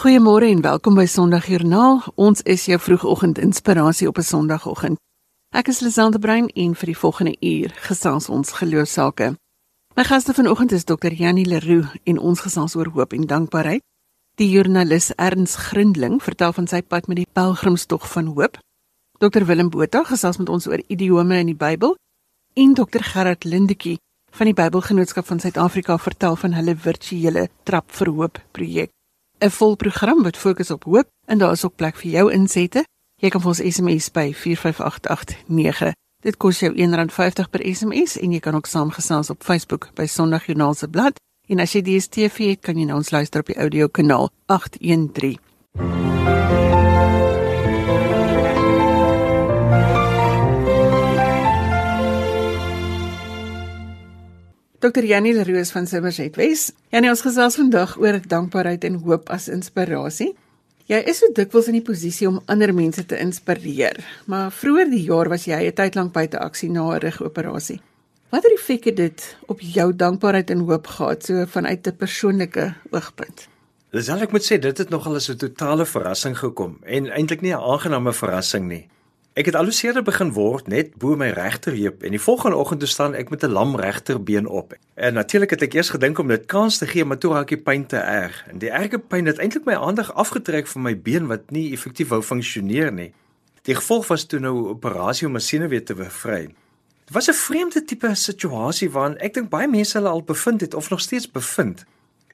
Goeiemôre en welkom by Sondagjoernaal. Ons is jou vroegoggend inspirasie op 'n Sondagoggend. Ek is Lisande Brein en vir die volgende uur gesels ons geloofsake. My gaste vanoggend is Dr. Janie Leroux en ons gesels oor hoop en dankbaarheid. Die joernalis Erns Grindling vertel van sy pad met die pelgrimstog van hoop. Dr. Willem Botha gesels met ons oor idiome in die Bybel en Dr. Gerard Lindetjie van die Bybelgenootskap van Suid-Afrika vertel van hulle virtuele Trap vir Hoop projek. 'n Vol program wat fokus op hoop en daar is ook plek vir jou insette. Jy kan vir ons SMS by 45889. Dit kos jou R1.50 per SMS en jy kan ook saamgesels op Facebook by Sondagjoernaal se blad. En as jy DStv het, kan jy na ons luister op die audio kanaal 813. Dr. Janie Leroux van Somerset West. Janie, ons gesels vandag oor dankbaarheid en hoop as inspirasie. Jy is so dikwels in die posisie om ander mense te inspireer, maar vroeër die jaar was jy 'n tyd lank buite aksie na 'n rugoperasie. Watter effek het dit op jou dankbaarheid en hoop gehad so vanuit 'n persoonlike oogpunt? Dis al ek moet sê dit het nogal as 'n totale verrassing gekom en eintlik nie 'n aangename verrassing nie. Ek het aluseerde begin word net bo my regterheup en die volgende oggend toe staan ek met 'n lam regterbeen op. En natuurlik het ek eers gedink om dit kans te gee, maar toe raak die pyn te erg. En die erge pyn het eintlik my aandag afgetrek van my been wat nie effektief wou funksioneer nie. Die gevolg was toe nou operasie om my senuwee te bevry. Dit was 'n vreemde tipe situasie waarin ek dink baie mense hulle al bevind het of nog steeds bevind.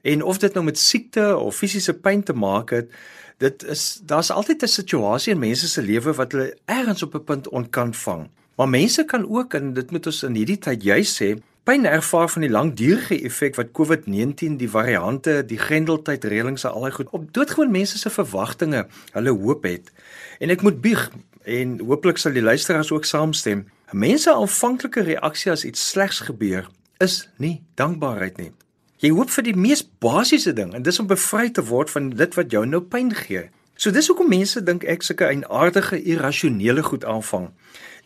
En of dit nou met siekte of fisiese pyn te maak het, dit is daar's altyd 'n situasie in mense se lewe wat hulle ergens op 'n punt onkan vang. Maar mense kan ook en dit moet ons in hierdie tyd juis sê, pyn ervaar van die langdurige effek wat COVID-19, die variante, die grendeltyd reëlings en al daai goed op doodgewoon mense se verwagtinge, hulle hoop het. En ek moet bieg en hooplik sal die luisteraars ook saamstem. Mense aanvanklike reaksie as iets slegs gebeur is nie dankbaarheid nie. Jy hoop vir die mees basiese ding en dis om bevry te word van dit wat jou nou pyn gee. So dis hoekom mense dink ek sulke eienaardige irrasionele goed aanvang.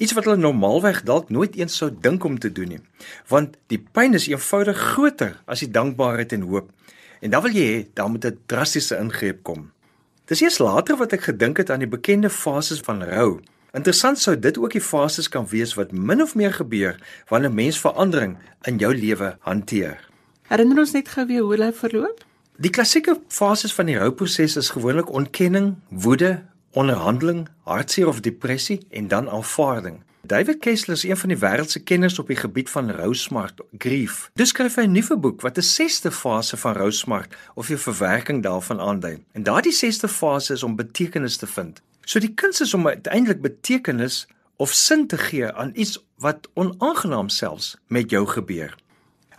Iets wat hulle normaalweg dalk nooit eens sou dink om te doen nie. Want die pyn is eenvoudig groter as die dankbaarheid en hoop. En dan wil jy hê daar moet 'n drastiese ingreep kom. Dis eers later wat ek gedink het aan die bekende fases van rou. Interessant sou dit ook die fases kan wees wat min of meer gebeur wanneer 'n mens verandering in jou lewe hanteer. Herinner ons net gou weer hoe hulle verloop? Die klassieke fases van die rouproses is gewoonlik ontkenning, woede, onderhandeling, hartseer of depressie en dan aanvaarding. David Kessler is een van die wêreld se kenners op die gebied van rousmart, grief. Dis skryf hy 'n nuwe boek wat 'n sesde fase van rousmart of die verwerking daarvan aandui. En daardie sesde fase is om betekenis te vind. So die kuns is om uiteindelik betekenis of sin te gee aan iets wat onaangenaam selfs met jou gebeur.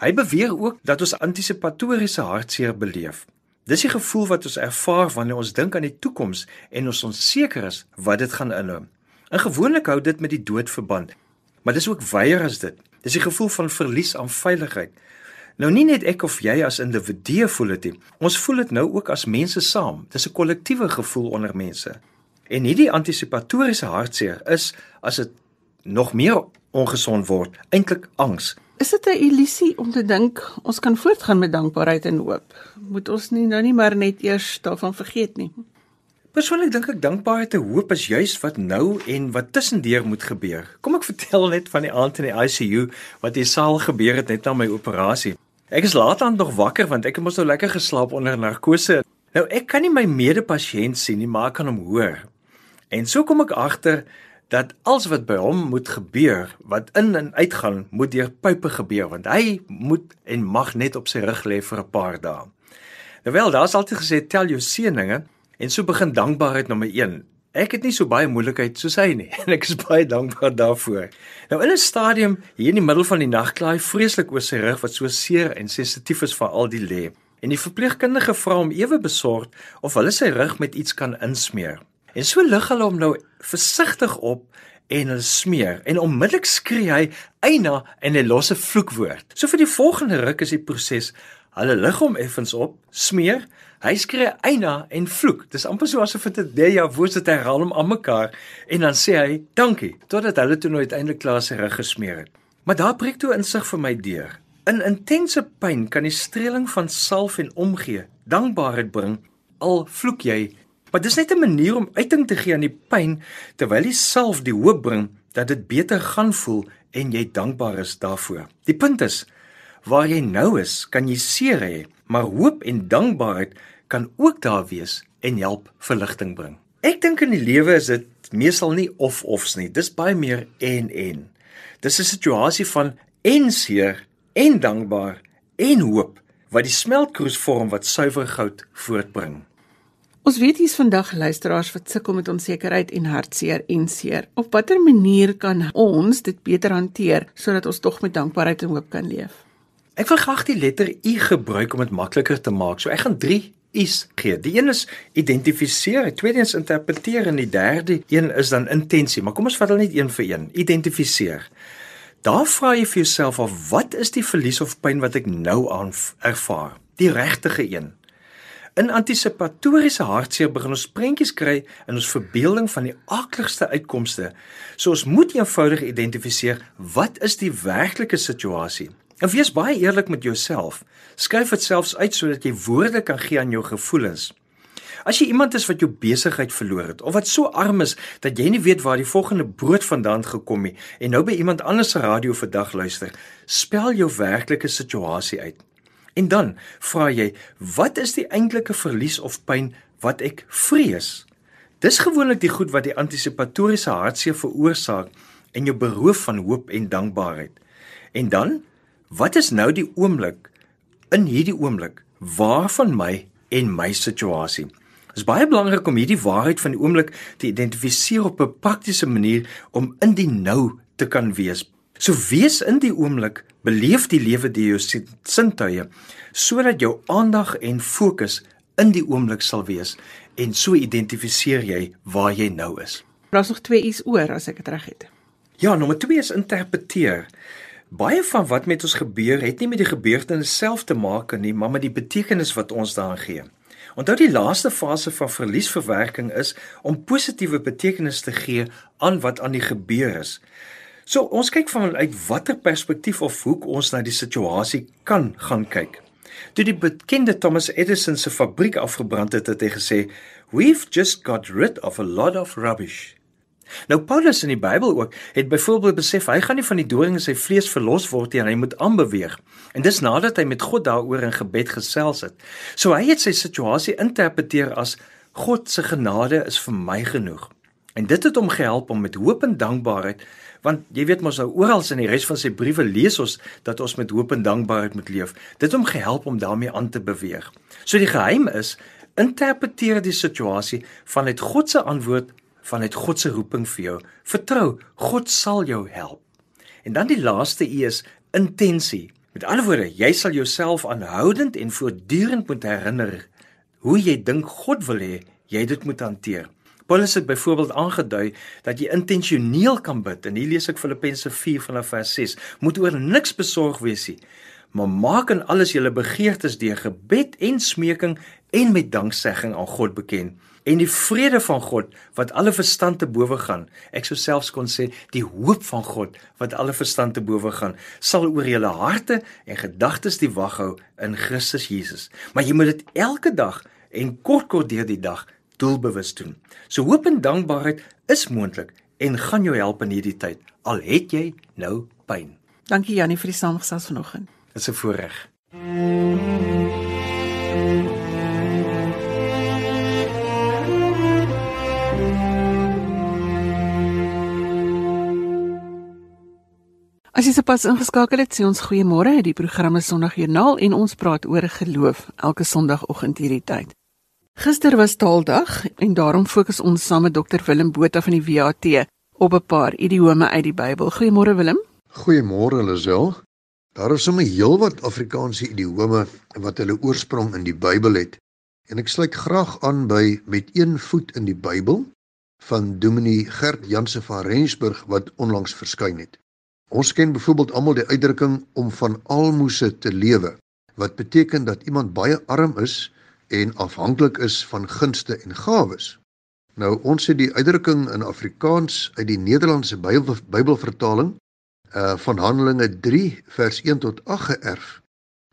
Hy beweer ook dat ons antisipatoriese hartseer beleef. Dis die gevoel wat ons ervaar wanneer ons dink aan die toekoms en ons onseker is wat dit gaan inhou. En gewoonlik hou dit met die dood verband. Maar dis ook weier as dit. Dis die gevoel van verlies aan veiligheid. Nou nie net ek of jy as individue voel dit nie. Ons voel dit nou ook as mense saam. Dis 'n kollektiewe gevoel onder mense. En hierdie antisipatoriese hartseer is as dit nog meer ongesond word, eintlik angs. Is dit 'n illusie om te dink ons kan voortgaan met dankbaarheid en hoop? Moet ons nie nou nie maar net eers daarvan vergeet nie? Persoonlik dink ek dankbaarheid en hoop is juis wat nou en wat tussendeur moet gebeur. Kom ek vertel net van die aand in die ICU wat die saal gebeur het net na my operasie. Ek is laat aan nog wakker want ek het mos nou lekker geslaap onder narkose. Nou ek kan nie my medepasiënt sien nie, maar ek kan hom hoor. En so kom ek agter dat alles wat by hom moet gebeur, wat in en uitgaan, moet deur pype gebeur want hy moet en mag net op sy rug lê vir 'n paar dae. Nou wel, daar's altyd gesê tel jou seëninge en so begin dankbaarheid nommer 1. Ek het nie so baie moeilikheid soos hy nie en ek is baie dankbaar daarvoor. Nou in 'n stadium hier in die middel van die nag klaai vreeslik oor sy rug wat so seer en sensitief is vir al die lê. En die verpleegkundige vra hom ewe besorgd of hulle sy rug met iets kan insmeer. En so lig hulle hom nou versigtig op en hulle smeer en onmiddellik skree hy eina en 'n vloekwoord. So vir die volgende ruk is die proses hulle lig hom effens op, smeer, hy skree eina en vloek. Dis amper so asof dit 'n derde woord het herhaal hom aan mekaar en dan sê hy dankie totdat hulle toe nou uiteindelik klaar sy rug gesmeer het. Maar daar breek toe insig vir my deur. In intense pyn kan die streeling van salf en omgee dankbaarheid bring al vloek jy. Maar dis net 'n manier om uiting te gee aan die pyn terwyl jy self die hoop bring dat dit beter gaan voel en jy dankbaar is daarvoor. Die punt is waar jy nou is, kan jy seer hê, maar hoop en dankbaarheid kan ook daar wees en help verligting bring. Ek dink in die lewe is dit meestal nie of ofs nie. Dis baie meer en en. Dis 'n situasie van en seer en dankbaar en hoop wat die smeltkroes vorm wat suiwer goud voortbring. Ons weet hier's vandag luisteraars wat sukkel met onsekerheid en hartseer en seer. Op watter manier kan ons dit beter hanteer sodat ons tog met dankbaarheid en hoop kan leef? Ek wil graag die letter U gebruik om dit makliker te maak. So ek gaan 3 U's gee. Die een is identifiseer, die tweede is interpreteer en die derde een is dan intensie. Maar kom ons vat hulle net een vir een. Identifiseer. Daar vra jy vir jouself of wat is die verlies of pyn wat ek nou aan ervaar? Die regtige een. In antisipatoriese hartseer begin ons prentjies kry in ons verbeelding van die akligste uitkomste. So ons moet eenvoudig identifiseer wat is die werklike situasie. En wees baie eerlik met jouself. Skryf dit selfs uit sodat jy woorde kan gee aan jou gevoelens. As jy iemand is wat jou besigheid verloor het of wat so arm is dat jy nie weet waar die volgende brood vandaan gekom het en nou by iemand anders se radio vandag luister, spel jou werklike situasie uit. En dan vra jy, wat is die eintlike verlies of pyn wat ek vrees? Dis gewoonlik die goed wat die antisipatoriese hartseer veroorsaak en jou beroof van hoop en dankbaarheid. En dan, wat is nou die oomblik in hierdie oomblik waarvan my en my situasie? Dit is baie belangrik om hierdie waarheid van die oomblik te identifiseer op 'n praktiese manier om in die nou te kan wees. So wees in die oomblik, beleef die lewe deur jou sintuie sodat jou aandag en fokus in die oomblik sal wees en so identifiseer jy waar jy nou is. Daar's nog 2 u's oor as ek dit reg het. Ja, nommer 2 is interpreteer. Baie van wat met ons gebeur het nie met die gebeurtenis self te maak nie, maar met die betekenis wat ons daaraan gee. Onthou die laaste fase van verliesverwerking is om positiewe betekenis te gee aan wat aan die gebeur is. So ons kyk vanuit watter perspektief of hoek ons na die situasie kan gaan kyk. Toe die bekende Thomas Edison se fabriek afgebrand het, het hy gesê, "We've just got rid of a lot of rubbish." Nou Paulus in die Bybel ook het byvoorbeeld besef hy gaan nie van die doring in sy vlees verlos word nie en hy moet aanbeweeg. En dis nadat hy met God daaroor in gebed gesels het. So hy het sy situasie interpreteer as God se genade is vir my genoeg. En dit het hom gehelp om met hoop en dankbaarheid want jy weet mos nou oral in die res van sy briewe lees ons dat ons met hoop en dankbaarheid moet leef. Dit het hom gehelp om daarmee aan te beweeg. So die geheim is interpreteer die situasie vanuit God se antwoord, vanuit God se roeping vir jou. Vertrou, God sal jou help. En dan die laaste u is intensie. Met ander woorde, jy sal jouself aanhoudend en voortdurend moet herinner hoe jy dink God wil hê jy dit moet hanteer. Paulus het byvoorbeeld aangedui dat jy intentioneel kan bid en hier lees ek Filippense 4 vanaf vers 6 moet oor niks besorg wees nie maar maak in alles julle begeertes deur gebed en smeking en met danksegging aan God bekend. En die vrede van God wat alle verstand te bowe gaan. Ek sou selfs kon sê die hoop van God wat alle verstand te bowe gaan sal oor julle harte en gedagtes die wag hou in Christus Jesus. Maar jy moet dit elke dag en kort kort deur die dag doelbewus doen. So hoop en dankbaarheid is moontlik en gaan jou help in hierdie tyd al het jy nou pyn. Dankie Jannie vir die saamgesels vanoggend. Dit is 'n voorreg. As jy sopas ingeskakel het, sê ons goeiemôre. Die programme Sondagjoernaal en ons praat oor geloof elke Sondagoggend hierdie tyd. Gister was Taaldag en daarom fokus ons saam met Dr Willem Botha van die WAT op 'n paar idiome uit die Bybel. Goeiemôre Willem. Goeiemôre Lisel. Daar is sommer heelwat Afrikaanse idiome wat hulle oorsprong in die Bybel het. En ek sluit graag aan by met een voet in die Bybel van Dominee Gert Janse van Rensburg wat onlangs verskyn het. Ons ken byvoorbeeld almal die uitdrukking om van almoses te lewe wat beteken dat iemand baie arm is en afhanklik is van gunste en gawes. Nou ons het die uitdrukking in Afrikaans uit die Nederlandse Bybel Bybelvertaling uh van Handelinge 3 vers 1 tot 8 geërf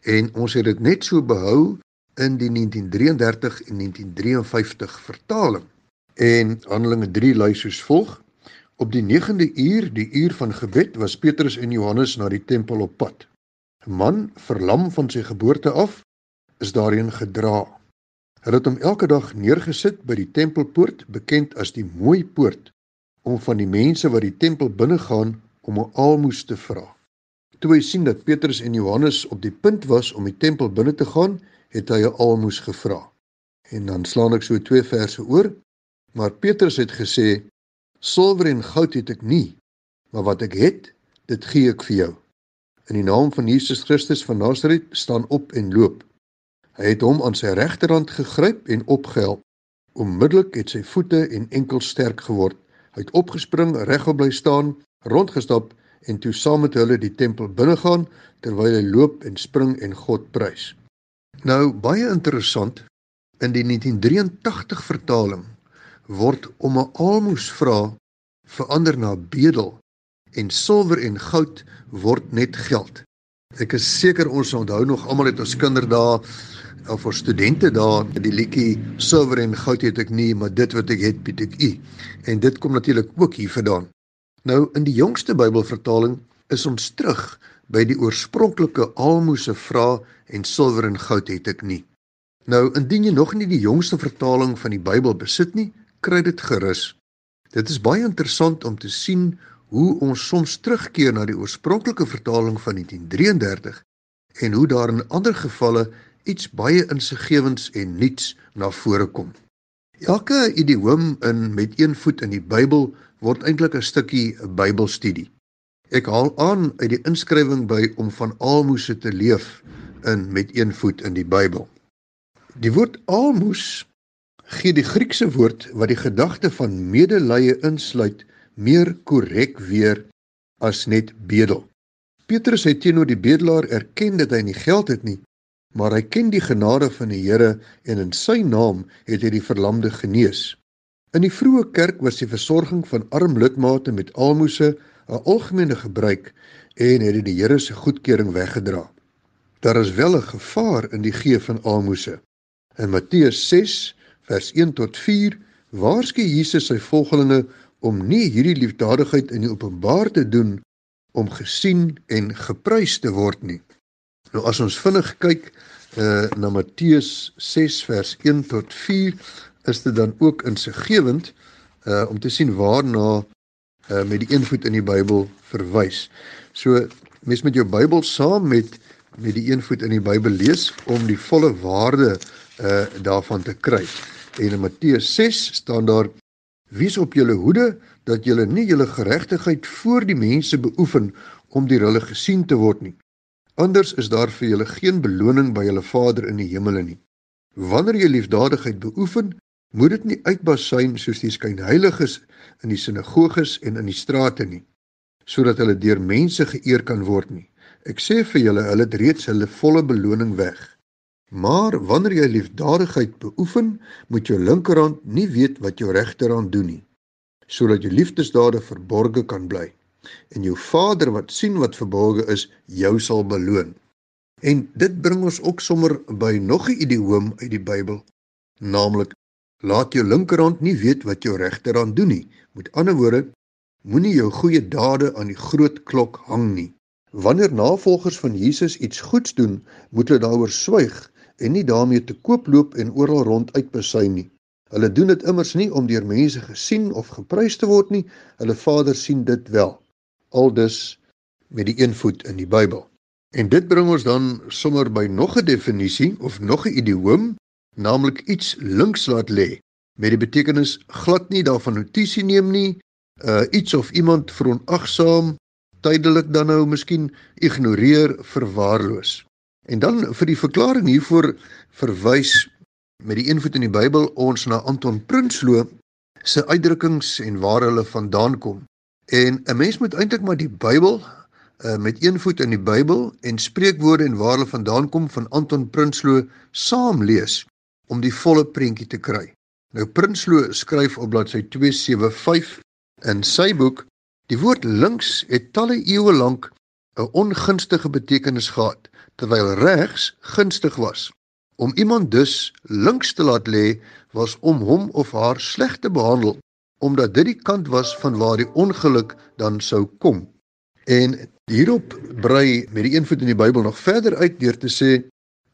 en ons het dit net so behou in die 1933 en 1953 vertaling. En Handelinge 3 lui soos volg: Op die 9de uur, die uur van gebed, was Petrus en Johannes na die tempel op pad. 'n Man verlam van sy geboorte af is daarin gedra. Hulle het hom elke dag neergesit by die tempelpoort, bekend as die mooi poort, om van die mense wat die tempel binne gaan om 'n almoes te vra. Toe hy sien dat Petrus en Johannes op die punt was om die tempel binne te gaan, het hy 'n almoes gevra. En dan slaan ek so twee verse oor. Maar Petrus het gesê: "Silwer en goud het ek nie, maar wat ek het, dit gee ek vir jou. In die naam van Jesus Christus van Nasaret, staan op en loop." Hy het hom aan sy regterhand gegryp en opgehelp. Onmiddellik het sy voete en enkels sterk geword. Hy het opgespring, regop bly staan, rondgestap en toe saam met hulle die tempel binnegaan terwyl hy loop en spring en God prys. Nou baie interessant in die 1983 vertaling word om 'n almoes vra verander na bedel en silwer en goud word net geld. Ek is seker ons onthou nog almal het ons kinderdae of vir studente daar die liedjie silwer en goud het ek nie maar dit wat ek het bied ek u. En dit kom natuurlik ook hier vandaan. Nou in die jongste Bybelvertaling is ons terug by die oorspronklike almoses vra en silwer en goud het ek nie. Nou indien jy nog nie die jongste vertaling van die Bybel besit nie kry dit gerus. Dit is baie interessant om te sien hoe ons soms terugkeer na die oorspronklike vertaling van 1933 en hoe daar in ander gevalle iets baie insiggewends en nuuts na vore kom. Elke idioom in met een voet in die Bybel word eintlik 'n stukkie Bybelstudie. Ek haal aan uit die inskrywing by om van almoses te leef in met een voet in die Bybel. Die woord almoes gee die Griekse woord wat die gedagte van medelee insluit meer korrek weer as net bedel. Petrus het teenoor die bedelaar erken dat hy nie geld het nie, maar hy ken die genade van die Here en in sy naam het hy die verlamde genees. In die vroeë kerk was die versorging van arm lidmate met almoses 'n algemene gebruik en het dit die Here se goedkeuring weggedra. Daar is wel 'n gevaar in die gee van almoses. In Matteus 6 vers 1 tot 4 waarsku Jesus sy volgelinge om nie hierdie liefdadigheid in die openbaar te doen om gesien en geprys te word nie. Nou as ons vinnig kyk uh na Matteus 6 vers 1 tot 4 is dit dan ook insiggewend uh om te sien waarna uh met die een voet in die Bybel verwys. So mes met jou Bybel saam met met die een voet in die Bybel lees om die volle waarde uh daarvan te kry. En in Matteus 6 staan daar: Wees op julle hoede dat julle nie julle geregtigheid voor die mense beoefen om deur hulle gesien te word nie. Anders is daar vir julle geen beloning by julle Vader in die hemele nie. Wanneer jy liefdadigheid beoefen, moet dit nie uitbasyn soos die skynheiliges in die sinagoges en in die strate nie, sodat hulle deur mense geëer kan word nie. Ek sê vir julle, hulle het reeds hulle volle beloning weg. Maar wanneer jy liefdadigheid beoefen, moet jou linkerhand nie weet wat jou regterhand doen nie, sodat jou liefdesdade verborge kan bly en jou Vader wat sien wat verborge is, jou sal beloon. En dit bring ons ook sommer by nog 'n idioom uit die Bybel, naamlik laat jou linkerhand nie weet wat jou regterhand doen nie. Met ander woorde, moenie jou goeie dade aan die groot klok hang nie. Wanneer navolgers van Jesus iets goeds doen, moet hulle daaroor swyg en nie daarmee te koop loop en oral rond uitbesyn nie. Hulle doen dit immers nie om deur mense gesien of geprys te word nie. Hulle Vader sien dit wel aldus met die een voet in die Bybel. En dit bring ons dan sommer by nog 'n definisie of nog 'n idioom, naamlik iets links laat lê met die betekenis glad nie daarvan notisie neem nie, uh iets of iemand veronagsaam, tydelik dan nou miskien ignoreer, verwaarloos. En dan vir die verklaring hiervoor verwys met die een voet in die Bybel ons na Anton Prinsloo se uitdrukkings en waar hulle vandaan kom. En 'n mens moet eintlik maar die Bybel uh, met een voet in die Bybel en spreekwoorde en waar hulle vandaan kom van Anton Prinsloo saam lees om die volle prentjie te kry. Nou Prinsloo skryf op bladsy 275 in sy boek Die woord links het talle eeue lank 'n ongunstige betekenis gehad terwyl regs gunstig was. Om iemand dus links te laat lê was om hom of haar sleg te behandel omdat dit die kant was van waar die ongeluk dan sou kom. En hierop brei met die een voet in die Bybel nog verder uit deur te sê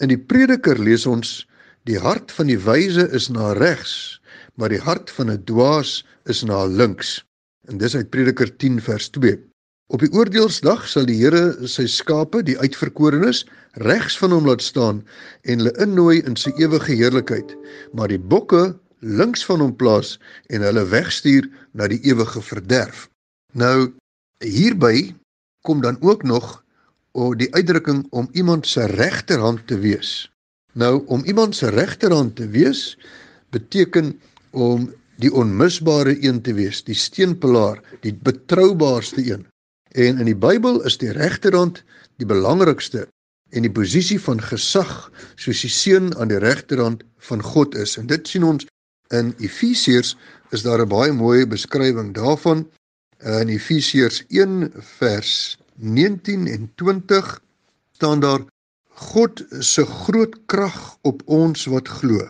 in die Prediker lees ons die hart van die wyse is na regs, maar die hart van 'n dwaas is na links. En dis uit Prediker 10 vers 2. Op die oordeelsdag sal die Here sy skape, die uitverkorenes, regs van hom laat staan en hulle innooi in sy ewige heerlikheid, maar die bokke links van hom plaas en hulle wegstuur na die ewige verderf. Nou hierby kom dan ook nog o die uitdrukking om iemand se regterhand te wees. Nou om iemand se regterhand te wees beteken om die onmisbare een te wees, die steunpilaar, die betroubaarste een. En in die Bybel is die regterhand die belangrikste en die posisie van gesag soos die seun aan die regterhand van God is. En dit sien ons In Efesiërs is daar 'n baie mooi beskrywing daarvan in Efesiërs 1 vers 19 en 20 staan daar God se groot krag op ons wat glo.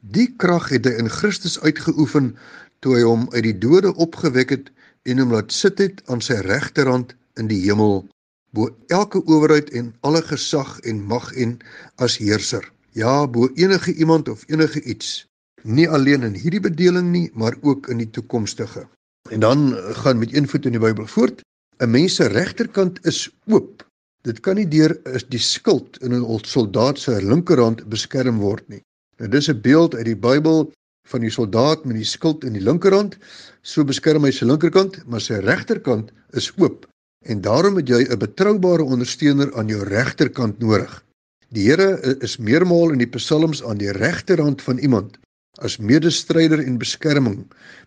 Die krag het hy in Christus uitgeoefen toe hy hom uit die dode opgewek het en hom laat sit het aan sy regterhand in die hemel bo elke owerheid en alle gesag en mag en as heerser. Ja, bo enige iemand of enige iets nie alleen in hierdie bedeling nie, maar ook in die toekomstige. En dan gaan met een voet in die Bybel voort. 'n Mens se regterkant is oop. Dit kan nie deur is die skild in 'n soldaat se linkerhand beskerm word nie. Nou dis 'n beeld uit die Bybel van die soldaat met die skild in die linkerhand. So beskerm hy sy linkerkant, maar sy regterkant is oop. En daarom het jy 'n betroubare ondersteuner aan jou regterkant nodig. Die Here is meermaal in die psalms aan die regterhand van iemand as medestryder en beskerming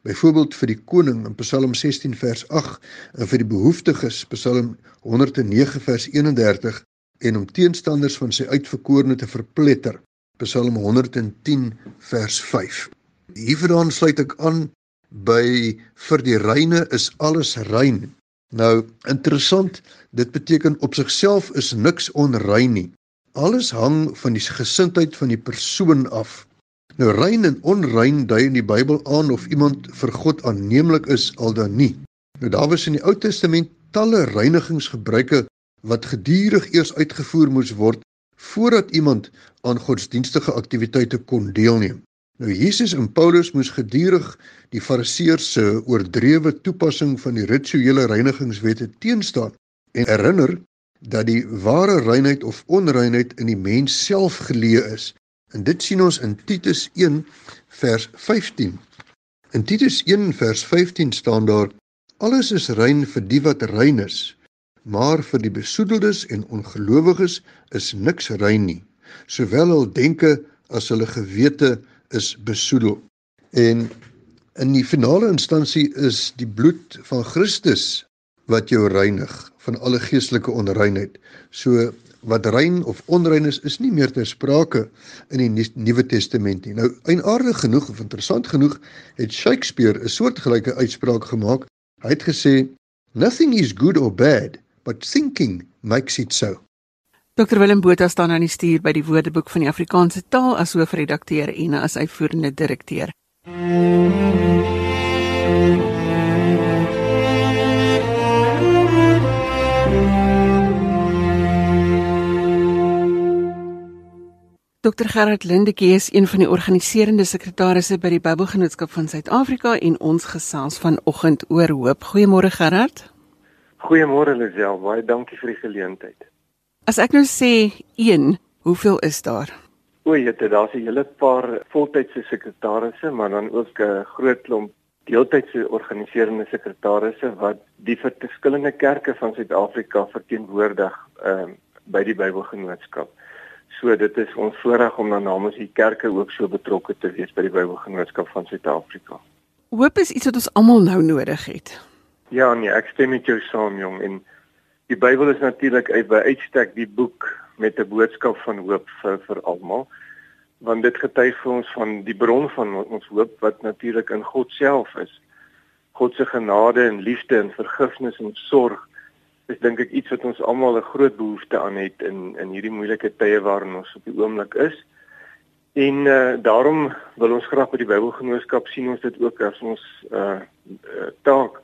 byvoorbeeld vir die koning in Psalm 16 vers 8 en vir die behoeftiges Psalm 109 vers 31 en om teenstanders van sy uitverkorene te verpletter Psalm 110 vers 5 Hiervandaan sluit ek aan by vir die reine is alles rein. Nou interessant dit beteken op sigself is niks onrein nie. Alles hang van die gesindheid van die persoon af Nou rein en onrein dui in die Bybel aan of iemand vir God aanneemlik is al dan nie. Nou daar was in die Ou Testament talle reinigingsgebruike wat gedurig eers uitgevoer moes word voordat iemand aan godsdienstige aktiwiteite kon deelneem. Nou Jesus en Paulus moes gedurig die Fariseërs se oordrewe toepassing van die rituele reinigingswette teenstaan en herinner dat die ware reinheid of onreinheid in die mens self geleë is En dit sien ons in Titus 1 vers 15. In Titus 1 vers 15 staan daar: Alles is rein vir die wat rein is, maar vir die besoedeldes en ongelowiges is niks rein nie, sowel hul denke as hulle gewete is besoedel. En in die finale instansie is die bloed van Christus wat jou reinig van alle geestelike onreinheid. So wat rein of onrein is is nie meer ter sprake in die Nuwe Testament nie. Nou eienaardig genoeg of interessant genoeg het Shakespeare 'n soortgelyke uitspraak gemaak. Hy het gesê nothing is good or bad but thinking makes it so. Dr Willem Botha staan aan die stuur by die Woordeboek van die Afrikaanse taal as hoofredakteur en as uitvoerende direkteur. Mm. Dr Gerard Lindekie is een van die organiserende sekretarisse by die Bybelgenootskap van Suid-Afrika en ons gesels vanoggend oor hoop. Goeiemôre Gerard. Goeiemôre Lisel, baie dankie vir die geleentheid. As ek nou sê 1, hoeveel is daar? O, jette, daar's 'n hele paar voltydse sekretarisse, maar dan ook 'n groot klomp deeltydse organiserende sekretarisse wat die verskillende kerke van Suid-Afrika verteenwoordig um, by die Bybelgenootskap. So dit is ons voorreg om dan namens die kerke ook so betrokke te wees by die Bybelgenootskap van Suid-Afrika. Hoop is iets wat ons almal nou nodig het. Ja nee, ek stem met jou saam jong en die Bybel is natuurlik uit by uitstek die boek met 'n boodskap van hoop vir vir almal want dit getuig vir ons van die bron van ons hoop wat natuurlik in God self is. God se genade en liefde en vergifnis en sorg is dink ek iets wat ons almal 'n groot behoefte aan het in in hierdie moeilike tye waarin ons op die oomblik is. En uh daarom wil ons graag by die Bybelgenootskap sien ons dit ook as ons uh, uh taak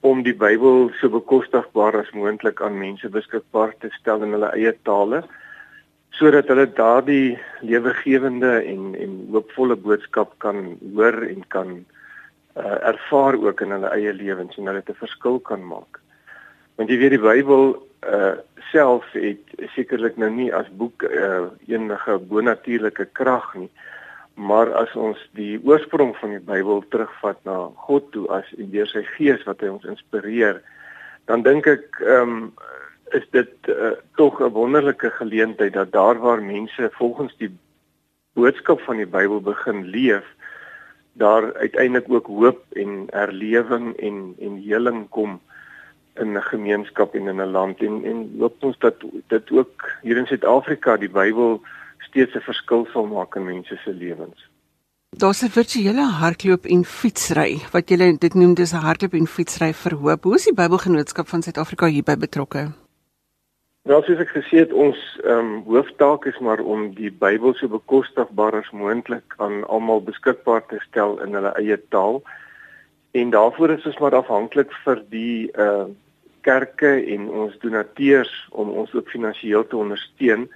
om die Bybel so bekostigbaar as moontlik aan mense beskikbaar te stel in hulle eie tale sodat hulle daardie lewegewende en en hoopvolle boodskap kan hoor en kan uh, ervaar ook in hulle eie lewens en hulle 'n verskil kan maak. Want jy weet die Bybel uh self het sekerlik nou nie as boek uh enige bonatuurlike krag nie. Maar as ons die oorsprong van die Bybel terugvat na God toe as deur sy gees wat hy ons inspireer, dan dink ek ehm um, is dit uh, tog 'n wonderlike geleentheid dat daar waar mense volgens die boodskap van die Bybel begin leef, daar uiteindelik ook hoop en herlewing en en heling kom in 'n gemeenskap en in 'n land en en hoop ons dat dit ook hier in Suid-Afrika die Bybel steeds 'n verskil sal maak in mense se lewens. Daar's 'n virtuele hardloop en fietsry wat jy dit noem dis 'n hardloop en fietsry vir hoop. Hoe is die Bybelgenootskap van Suid-Afrika hierby betrokke? Wel soos ek gesê het, ons ehm um, hooftaak is maar om die Bybel so bekostigbaar as moontlik aan almal beskikbaar te stel in hulle eie taal. En daarvoor is ons maar afhanklik vir die uh kerke en ons donateurs om ons ook finansiëel te ondersteun.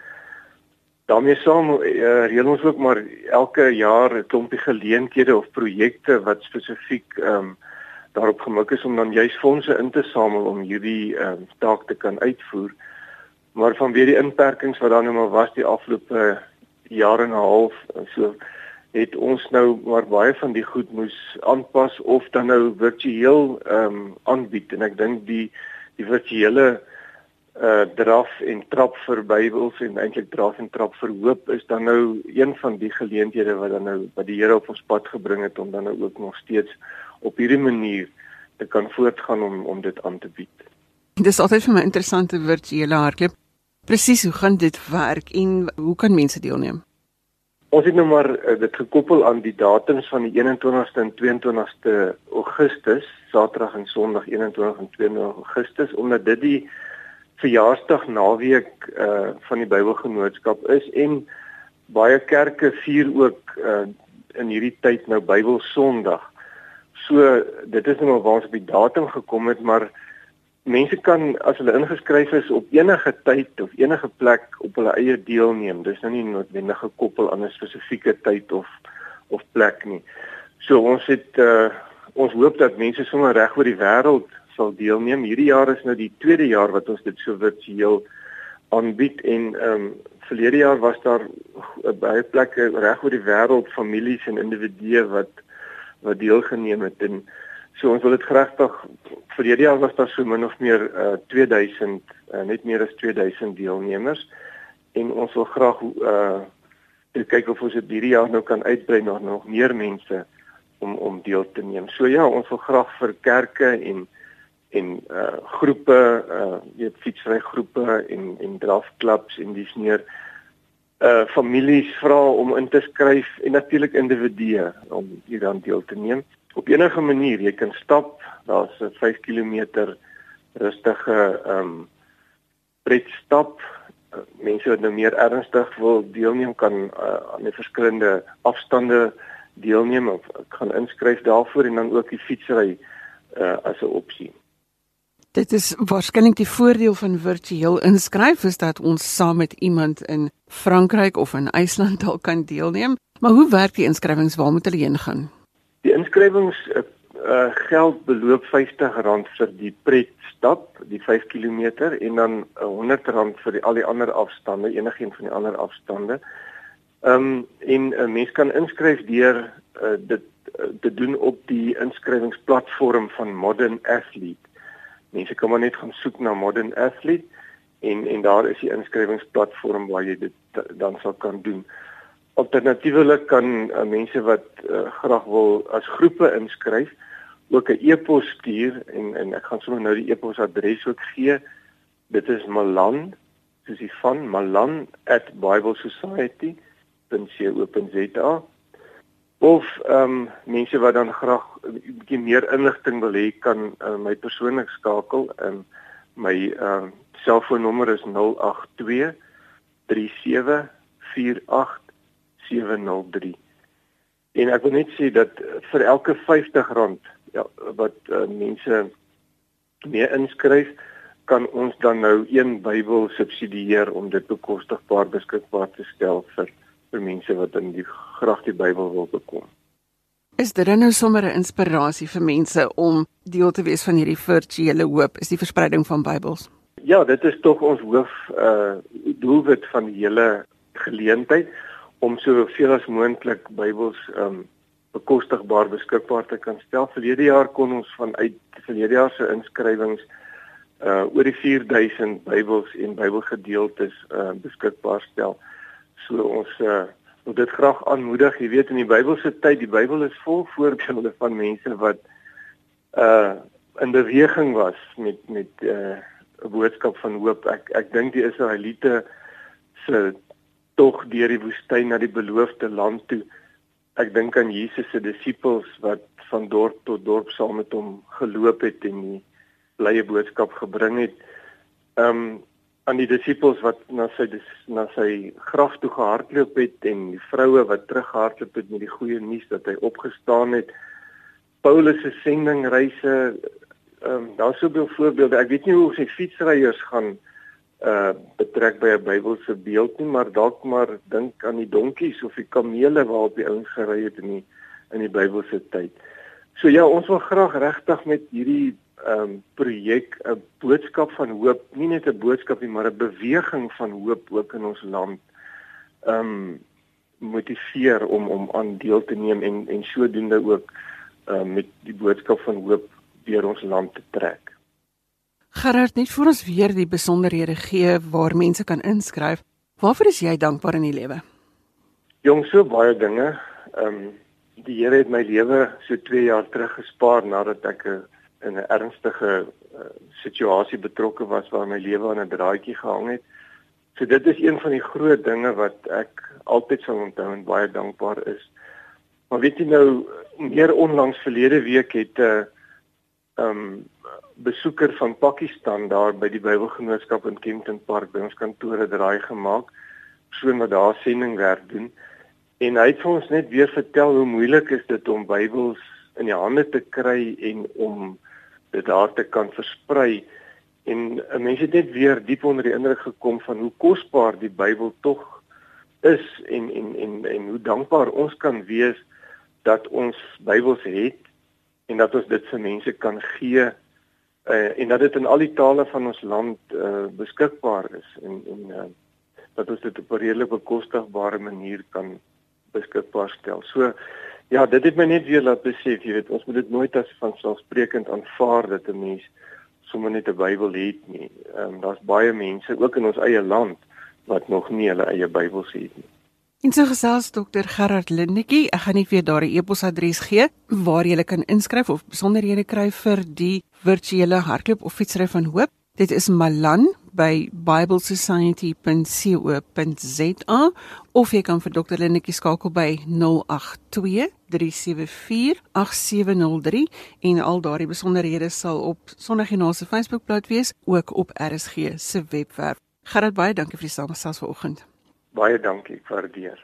daarmee saam uh, reël ons ook maar elke jaar 'n klompie geleenthede of projekte wat spesifiek ehm um, daarop gemik is om dan juis fondse in te samel om hierdie ehm um, taak te kan uitvoer maar vanweer die inperkings wat dan nou maar was die afgelope jaar en 'n half so het ons nou maar baie van die goed moes aanpas of dan nou virtueel ehm um, aanbied en ek dink die die virtuele uh draf en trap vir Bybels en eintlik draf en trap vir hoop is dan nou een van die geleenthede wat dan nou wat die Here op ons pad gebring het om dan nou ook nog steeds op hierdie manier te kan voortgaan om om dit aan te bied. Dis altyd vir my interessante virtuele hardloop. Presies, hoe gaan dit werk en hoe kan mense deelneem? Ons het nou maar uh, dit gekoppel aan die datums van die 21ste en 22ste Augustus, Saterdag en Sondag 21 en 22 Augustus, omdat dit die verjaarsdag naweek uh van die Bybelgenootskap is en baie kerke vier ook uh in hierdie tyd nou Bybelsondag. So dit is nou waar ons op die datum gekom het, maar mense kan as hulle ingeskryf is op enige tyd of enige plek op hulle eie deelneem. Dis nou nie noodwendig gekoppel aan 'n spesifieke tyd of of plek nie. So ons het uh ons hoop dat mense sommer reg oor die wêreld sal deelneem. Hierdie jaar is nou die tweede jaar wat ons dit so virtueel aanbied en ehm um, verlede jaar was daar baie plekke reg oor die wêreld families en individue wat wat deelgeneem het en So ons wil dit regtig vir hierdie jaar was daar so min of meer uh, 2000 uh, net meer as 2000 deelnemers en ons wil graag uh kyk of ons dit hierdie jaar nou kan uitbrei na nog meer mense om om deel te neem. So ja, ons wil graag vir kerke en en uh groepe uh weet fietsry groepe en en drafklubs en dis meer uh families vra om in te skryf en natuurlik individue om hieraan deel te neem op enige manier jy kan stap daar's 'n 5 km rustige ehm um, pret stap mense wat nou meer ernstig wil deelneem kan uh, aan die verskillende afstande deelneem of ek gaan inskryf daarvoor en dan ook die fietsry uh, as 'n opsie Dit is waarskynlik die voordeel van virtueel inskryf is dat ons saam met iemand in Frankryk of in IJsland dalk kan deelneem. Maar hoe werk die inskrywings? Waar moet hulle heen gaan? Die inskrywings uh, uh, geld beloop R50 vir die pret stap, die 5 km en dan R100 vir die, al die ander afstande, enigeen van die ander afstande. Ehm um, en 'n uh, mens kan inskryf deur uh, dit uh, te doen op die inskrywingsplatform van Modern Athlete. Mense kan maar net gaan soek na Modern Athlete en en daar is die inskrywingsplatform waar jy dit dan sal kan doen. Alternatiefelik kan uh, mense wat uh, graag wil as groepe inskryf ook 'n e-pos stuur en en ek gaan sommer nou die e-posadres ook gee. Dit is malan soos die van malan@biblesociety.co.za of ehm um, mense wat dan graag 'n bietjie meer inligting wil hê kan uh, my persoonlik skakel um, my ehm uh, selfoonnommer is 082 3748 8703. En ek wil net sê dat vir elke R50 ja wat uh, mense mee inskryf, kan ons dan nou een Bybel subsidieer om dit bekostigbaar beskikbaar te stel vir vir mense wat in die graag die Bybel wil bekom. Is dit nou sommer 'n inspirasie vir mense om deel te wees van hierdie virtuele hoop, is die verspreiding van Bybels? Ja, dit is tog ons hoof uh doelwit van die hele geleentheid om soveel as moontlik Bybels um bekostigbaar beskikbaar te kan stel. Verlede jaar kon ons vanuit verlede jaar se inskrywings uh oor die 4000 Bybels en Bybelgedeeltes uh beskikbaar stel. So ons uh wil dit graag aanmoedig. Jy weet in die Bybelse tyd, die Bybel is vol voorbeelde van mense wat uh in beweging was met met uh 'n boodskap van hoop. Ek ek dink die Israeliete se tog deur die woestyn na die beloofde land toe. Ek dink aan Jesus se disippels wat van dorp tot dorp saam met hom geloop het en die blye boodskap gebring het. Um aan die disippels wat na sy na sy graf toe gehardloop het en die vroue wat teruggehardloop het met die goeie nuus dat hy opgestaan het. Paulus se sendingreise, ehm um, daar's soveel voorbeelde. Ek weet nie hoe sy fietsryers gaan uh betrek by 'n Bybelse beeld nie, maar dalk maar dink aan die donkies of die kamele waarop die ouens gery het in die in die Bybelse tyd. So ja, ons wil graag regtig met hierdie ehm um, projek 'n boodskap van hoop, nie net 'n boodskap nie, maar 'n beweging van hoop ook in ons land ehm um, motiveer om om aan deel te neem en en sodoende ook ehm um, met die boodskap van hoop deur ons land te trek. Gerard, net vir ons weer die besonderhede gee waar mense kan inskryf. Waarvoor is jy dankbaar in die lewe? Jong, so baie dinge. Ehm um, die Here het my lewe so 2 jaar terug gespaar nadat ek 'n in 'n ernstige uh, situasie betrokke was waar my lewe aan 'n draadjie gehang het. So dit is een van die groot dinge wat ek altyd sal onthou en baie dankbaar is. Maar weet jy nou, meer onlangs verlede week het 'n uh, eh, um ehm, besoeker van Pakistan daar by die Bybelgenootskap in Kempton Park by ons kantore draai gemaak, so wat daar sendingwerk doen. En hy het vir ons net weer vertel hoe moeilik is dit om Bybels in die hande te kry en om dit daar te kan versprei en 'n mens het net weer diep onder die indruk gekom van hoe kosbaar die Bybel tog is en en en en hoe dankbaar ons kan wees dat ons Bybels het en dat ons dit vir mense kan gee uh, en dat dit in al die tale van ons land uh, beskikbaar is en en uh, dat ons dit op 'n redelik bekostigbare manier kan beskikbaar stel. So Ja, dit het my net weer laat besef, jy weet, ons moet dit nooit as vanselfsprekend aanvaar dat 'n mens sommer net 'n Bybel het nie. Ehm um, daar's baie mense ook in ons eie land wat nog nie hulle eie Bybels het nie. En so gesels Dr Gerard Lindetjie, ek gaan net weer daar 'n e-posadres gee waar jy kan inskryf of besonderhede kry vir die virtuele hardloop of fietsry van hoop. Dit is Malan by biblesociety.co.za of jy kan vir Dr Lindetjie skakel by 082 3748703 en al daardie besonderhede sal op Sondagjoernaal se Facebookblad wees ook op RSG se webwerf. Gerard baie dankie vir die samestelling vanoggend. Baie dankie, ek waardeer.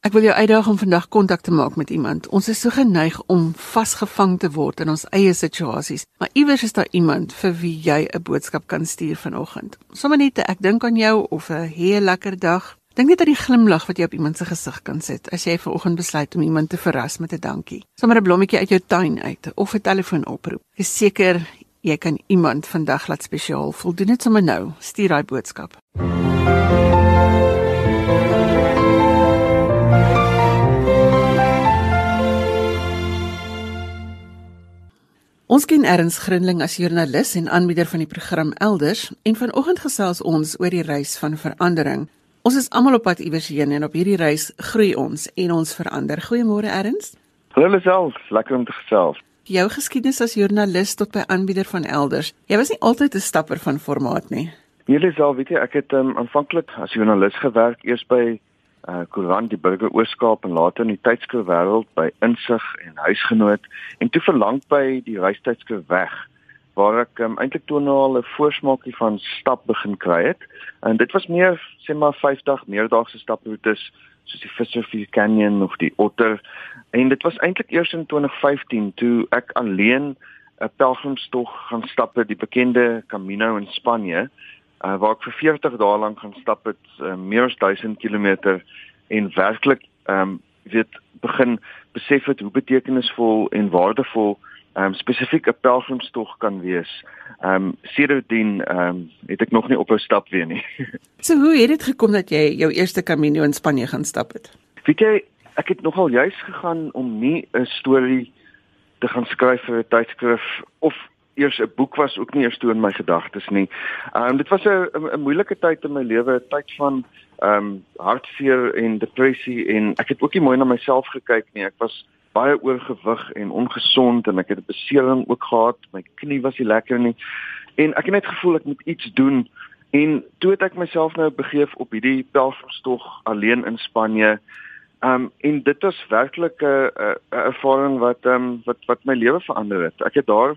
Ek wil jou uitdaag om vandag kontak te maak met iemand. Ons is so geneig om vasgevang te word in ons eie situasies, maar iewers is daar iemand vir wie jy 'n boodskap kan stuur vanoggend. Sommige net ek dink aan jou of 'n heel lekker dag. Dink net aan die glimlag wat jy op iemand se gesig kan sit as jy vanoggend besluit om iemand te verras met 'n dankie. Sommige 'n blommetjie uit jou tuin uit of 'n telefoonoproep. Ek is seker jy kan iemand vandag laat spesiaal voel. Doen dit sommer nou. Stuur daai boodskap. Ons ken Erns Grinling as joernalis en aanbieder van die program Elders en vanoggend gesels ons oor die reis van verandering. Ons is almal op pad iewers heen en op hierdie reis groei ons en ons verander. Goeiemôre Erns. Hallo Lisel, lekker om te gesels. Jou geskiedenis as joernalis tot by aanbieder van Elders. Jy was nie altyd 'n stapper van formaat nie. Nee Lisel, weet jy, ek het um, aanvanklik as joernalis gewerk eers by uh koerant die burger Ooskaap en later in die tydskrif wêreld by insig en huisgenoot. En toe verlang by die reistydskrif weg waar ek um, eintlik toe nou al 'n voorsmaakie van stap begin kry het. En dit was meer sê maar 50 meerdaagse staproetes soos die Fisherville Canyon of die Otter. En dit was eintlik eers in 2015 toe ek alleen 'n pelgrimstog gaan stap by die bekende Camino in Spanje, uh, waar ek vir 40 dae lank gaan stap het, uh, meer as 1000 km en werklik ehm um, weet begin besef het hoe betekenisvol en waardevol ehm um, spesifiek 'n pelgrimstog kan wees. Ehm um, sedertdien ehm um, het ek nog nie ophou stap weer nie. so hoe het dit gekom dat jy jou eerste Camino in Spanje gaan stap het? Weet jy, ek het nogal juis gegaan om nie 'n storie te gaan skryf vir 'n tydskrif of eers 'n boek was ook nie eers toe in my gedagtes nie. Ehm um, dit was 'n 'n moeilike tyd in my lewe, 'n tyd van ehm um, hartseer en depressie en ek het ook nie mooi na myself gekyk nie. Ek was baie oorgewig en ongesond en ek het 'n besering ook gehad. My knie was nie lekker nie. En ek het net gevoel ek moet iets doen. En toe het ek myself nou begeef op hierdie pelgrimstog alleen in Spanje. Um, en dit was werklik 'n 'n ervaring wat um, wat wat my lewe verander het. Ek het daar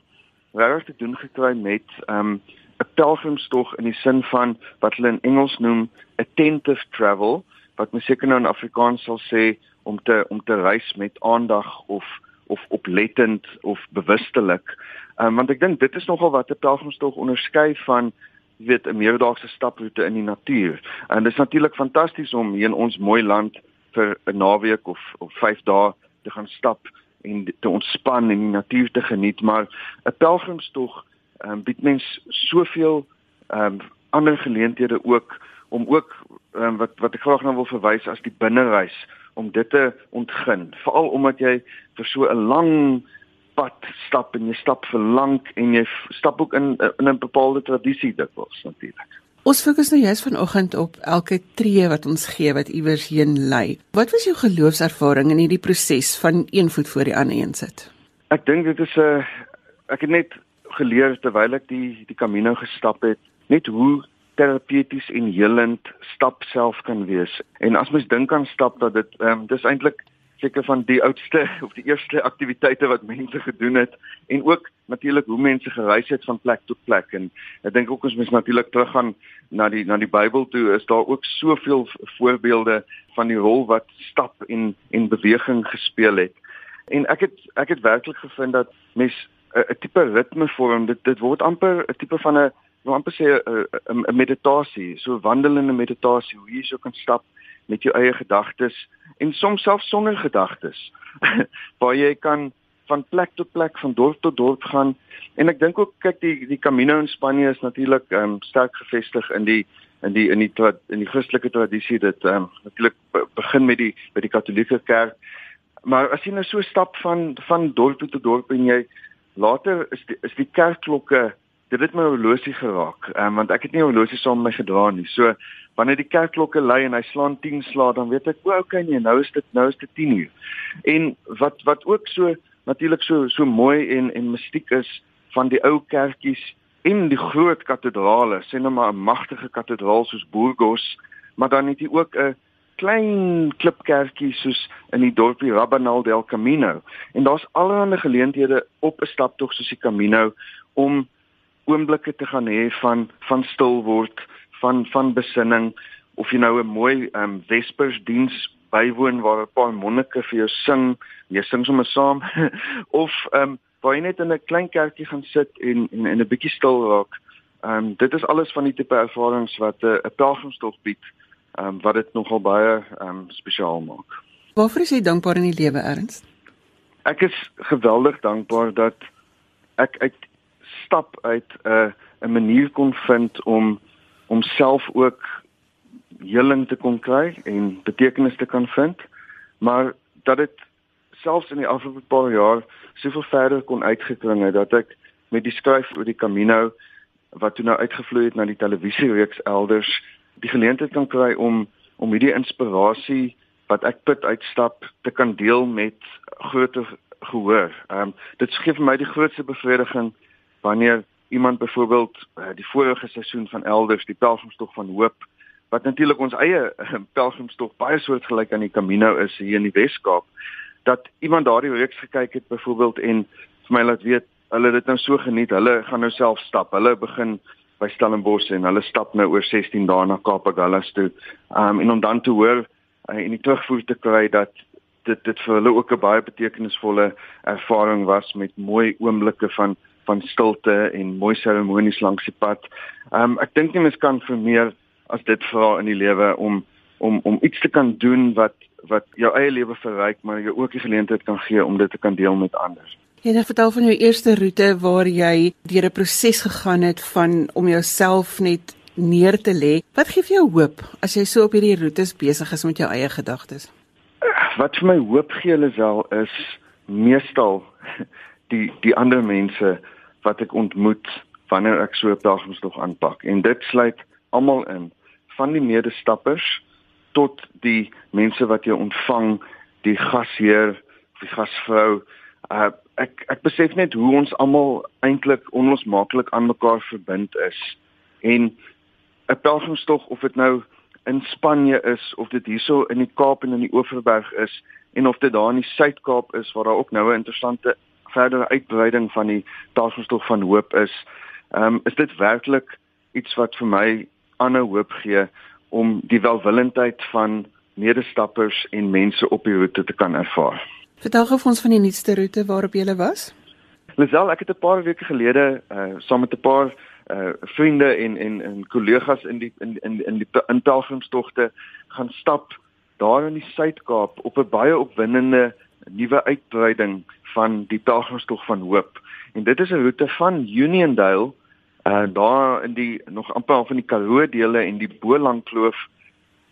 regtig te doen gekry met ehm um, 'n pelgrimstog in die sin van wat hulle in Engels noem attentive travel, wat mens seker nou in Afrikaans sal sê om te om te reis met aandag of of oplettend of bewustelik. Ehm um, want ek dink dit is nogal wat 'n pelgrimstog onderskei van weet 'n meerdaagse staproete in die natuur. En dit is natuurlik fantasties om hier in ons mooi land vir 'n naweek of of 5 dae te gaan stap en te ontspan en die natuur te geniet, maar 'n pelgrimstog ehm um, bied mens soveel ehm um, ander geleenthede ook om ook um, wat wat ek graag nou wil verwys as die binnereis om dit te ontgin, veral omdat jy vir so 'n lang pad stap en jy stap vir lank en jy stap ook in in 'n bepaalde tradisie dikwels natuurlik. Ons fokus nou juist vanoggend op elke tree wat ons gee wat iewers heen lei. Wat was jou geloofservaring in hierdie proses van een voet voor die ander een sit? Ek dink dit is 'n uh, ek het net geleer terwyl ek die die Camino gestap het, net hoe terapeuties en helend stap self kan wees. En as mens dink aan stap dat dit ehm um, dis eintlik seker van die oudste of die eerste aktiwiteite wat mense gedoen het en ook natuurlik hoe mense gereis het van plek tot plek. En ek dink ook ons moet natuurlik teruggaan na die na die Bybel toe. Is daar ook soveel voorbeelde van die rol wat stap en en beweging gespeel het. En ek het ek het werklik gevind dat mens 'n tipe ritme vorm. Dit dit word amper 'n tipe van 'n wil amper sê 'n meditasie, so wandelende meditasie hoe jy so kan stap met jou eie gedagtes en soms selfs sonder gedagtes. waar jy kan van plek tot plek, van dorp tot dorp gaan. En ek dink ook kyk die die Camino in Spanje is natuurlik um, sterk gevestig in die in die in die in die Christelike tradisie dit um, natuurlik begin met die by die Katolieke Kerk. Maar as jy nou so stap van van dorp tot dorp en jy later is die is die kerkklokke dit het my horlosie geraak um, want ek het nie 'n horlosie saam met my gedra nie. So wanneer die kerkklokke lui en hy slaan 10 slae dan weet ek o, okay nee, nou is dit nou is dit 10 uur. En wat wat ook so natuurlik so so mooi en en mistiek is van die ou kerkies en die groot kathedrale, sê nou maar 'n magtige kathedraal soos Burgos, maar dan het jy ook 'n klein klipkerkie soos in die dorpie Rabanal del Camino. En daar's allerlei geleenthede op 'n staptog soos die Camino om oomblikke te gaan hê van van stil word, van van besinning of jy nou 'n mooi ehm um, Vespersdiens bywoon waar 'n paar monnike vir jou sing, jy sing sommer saam of ehm um, waar jy net in 'n klein kerkie gaan sit en en in 'n bietjie stil raak. Ehm um, dit is alles van die tipe ervarings wat 'n uh, pelgrimstog bied, ehm um, wat dit nogal baie ehm um, spesiaal maak. Waarvoor is jy dankbaar in die lewe erns? Ek is geweldig dankbaar dat ek uit stap uit 'n uh, 'n manier kon vind om om self ook heling te kon kry en betekenis te kan vind maar dat dit selfs in die afgelope paar jaar soveel verder kon uitgekring het dat ek met die skryf oor die Camino wat toe nou uitgevloei het na die televisiereeks elders die geleentheid kan kry om om hierdie inspirasie wat ek put uitstap te kan deel met groter gehoor. Ehm um, dit gee vir my die grootste bevrediging wanneer iemand byvoorbeeld uh, die vorige seisoen van elders die pelgrimstog van hoop wat natuurlik ons eie uh, pelgrimstog baie soortgelyk aan die Camino is hier in die Wes-Kaap dat iemand daardie reeks gekyk het byvoorbeeld en vir my laat weet hulle dit nou so geniet hulle gaan nou self stap hulle begin by Stellenbosch en hulle stap nou oor 16 dae na Kaapagullas toe um, en om dan te hoor uh, en die terugvoer te kry dat dit dit vir hulle ook 'n baie betekenisvolle ervaring was met mooi oomblikke van van stilte en mooi seremonies langs die pad. Ehm um, ek dink nie mens kan vir meer as dit vra in die lewe om om om iets te kan doen wat wat jou eie lewe verryk maar jou ook die geleentheid kan gee om dit te kan deel met ander. Jy het vertel van jou eerste roete waar jy deur 'n proses gegaan het van om jouself net neer te lê. Wat gee vir jou hoop as jy so op hierdie roetes besig is met jou eie gedagtes? Wat vir my hoop gee Lisel is meestal die die ander mense wat ek ontmoet wanneer ek so 'n pelgrimstog aanpak. En dit sluit almal in van die medestappers tot die mense wat jou ontvang die gasheer die gasvrou. Uh, ek ek besef net hoe ons almal eintlik onlosmaaklik aan mekaar verbind is. En 'n pelgrimstog of dit nou in Spanje is of dit hierso in die Kaap en in die Oeverberg is en of dit daar in die Suid-Kaap is waar daar ook nou 'n interessante verdere uitbreiding van die pelgrimstog van hoop is um, is dit werklik iets wat vir my aanhou hoop gee om die welwillendheid van medestappers en mense op die roete te kan ervaar. Vertel gou vir ons van die nuutste roete waarop jy was. Lisel, ek het 'n paar weke gelede uh saam met 'n paar uh vriende en en en kollegas in die in in in die in pelgrimstogte gaan stap daar in die Suid-Kaap op 'n baie opwindende nuwe uitbreiding van die pelgrimstog van hoop. En dit is 'n roete van Uniondale uh daar in die nog amper van die Karoo dele en die Boland Kloof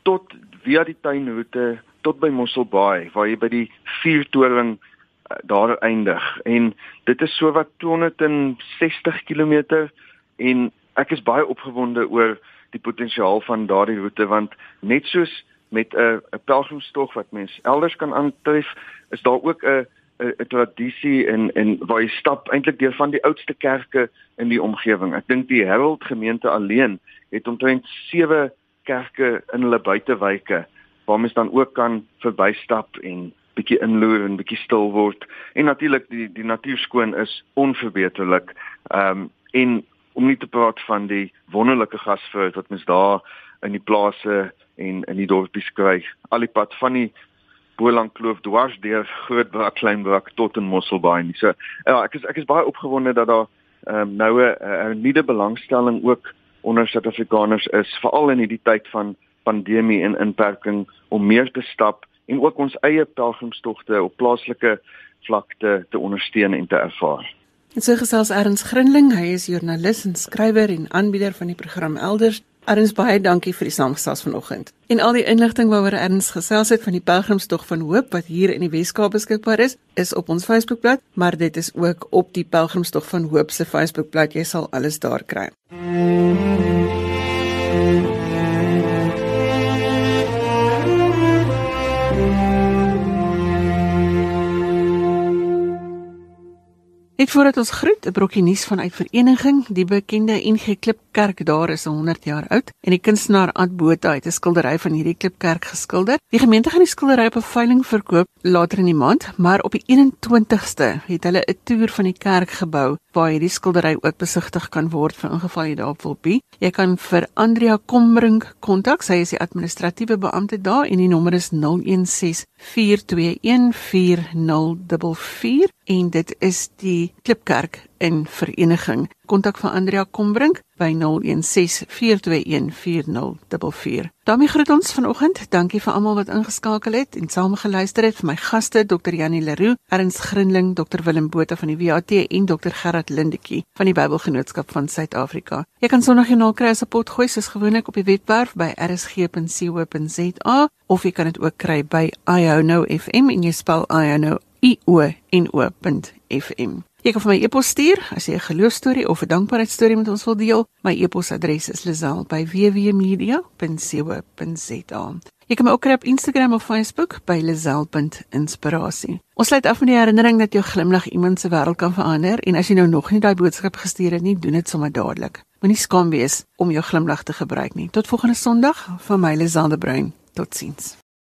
tot via die tuinroete tot by Mosselbaai waar jy by die vuurtoring uh, daar eindig en dit is so wat 260 km en ek is baie opgewonde oor die potensiaal van daardie roete want net soos met 'n 'n pelgrimstog wat mens elders kan aantref is daar ook 'n 'n tradisie en en waar jy stap eintlik deur van die oudste kerke in die omgewing. Ek dink die Herald gemeente alleen het omtrent 7 kerke in hulle buitewyke waar mens dan ook kan verbystap en bietjie inloer en bietjie stil word. En natuurlik die die natuur skoon is onverbeterlik. Ehm um, en om nie te praat van die wonderlike gasvrou wat mens daar in die plase en in die dorpies kry. Al die pad van die Boland Kloof dwars deur Grootbrak, Kleinbrak tot in Mosselbaai. So ja, ek is ek is baie opgewonde dat daar um, nou 'n nuwe belangstelling ook onder Suid-Afrikaners is, veral in hierdie tyd van pandemie en inperking om meer te stap en ook ons eie pelgrimstogte op plaaslike vlakte te ondersteun en te ervaar. En so gesels Erns Grinling, hy is joernalis en skrywer en aanbieder van die program Elders. Erns baie dankie vir die saamgesels vanoggend. En al die inligting waaroor Erns gesels het van die Pelgrimstog van Hoop wat hier in die Weskaap beskikbaar is, is op ons Facebookblad, maar dit is ook op die Pelgrimstog van Hoop se Facebookblad. Jy sal alles daar kry. Mm -hmm. Net voordat ons groet, 'n brokkie nuus vanuit Vereniging, die bekende NG Klipkerk daar is 100 jaar oud en die kunstenaar Ad Botha het 'n skildery van hierdie klipkerk geskilder. Die gemeente gaan die skildery op 'n veiling verkoop later in die maand, maar op die 21ste het hulle 'n toer van die kerkgebou waar hierdie skildery ook besigtig kan word vir ingeval jy daarop wil be. Jy kan vir Andrea Kombrink kontak, sy is die administratiewe beampte daar en die nommer is 016 421 4044 en dit is die Klipkerk in vereniging. Kontak vir Andrea Kombrink by 0164214044. daarmee groet ons vanoggend. Dankie vir almal wat ingeskakel het en saam geluister het vir my gaste Dr. Janie Leroux, Ernst Grinling, Dr. Willem Botha van die WAT en Dr. Gerard Lindetjie van die Bybelgenootskap van Suid-Afrika. Jy kan Sondagjoernaal kry as 'n potgooi soos gewoonlik op die webwerf by rsg.co.za of jy kan dit ook kry by iHow FM en jy spel iHow i o n o.fm. Jy kan vir my e-pos stuur as jy 'n geloostorie of 'n dankbaarheidstorie met ons wil deel. My e-posadres is lazel@wwmedia.co.za. Jy kan my ook kry op Instagram of Facebook by lazel.inspirasie. Ons sluit af met die herinnering dat jou glimlag iemand se wêreld kan verander en as jy nou nog nie daai boodskap gestuur het nie, doen dit sommer dadelik. Moenie skaam wees om jou glimlag te gebruik nie. Tot volgende Sondag van my Lazel de Bruin. Totsiens.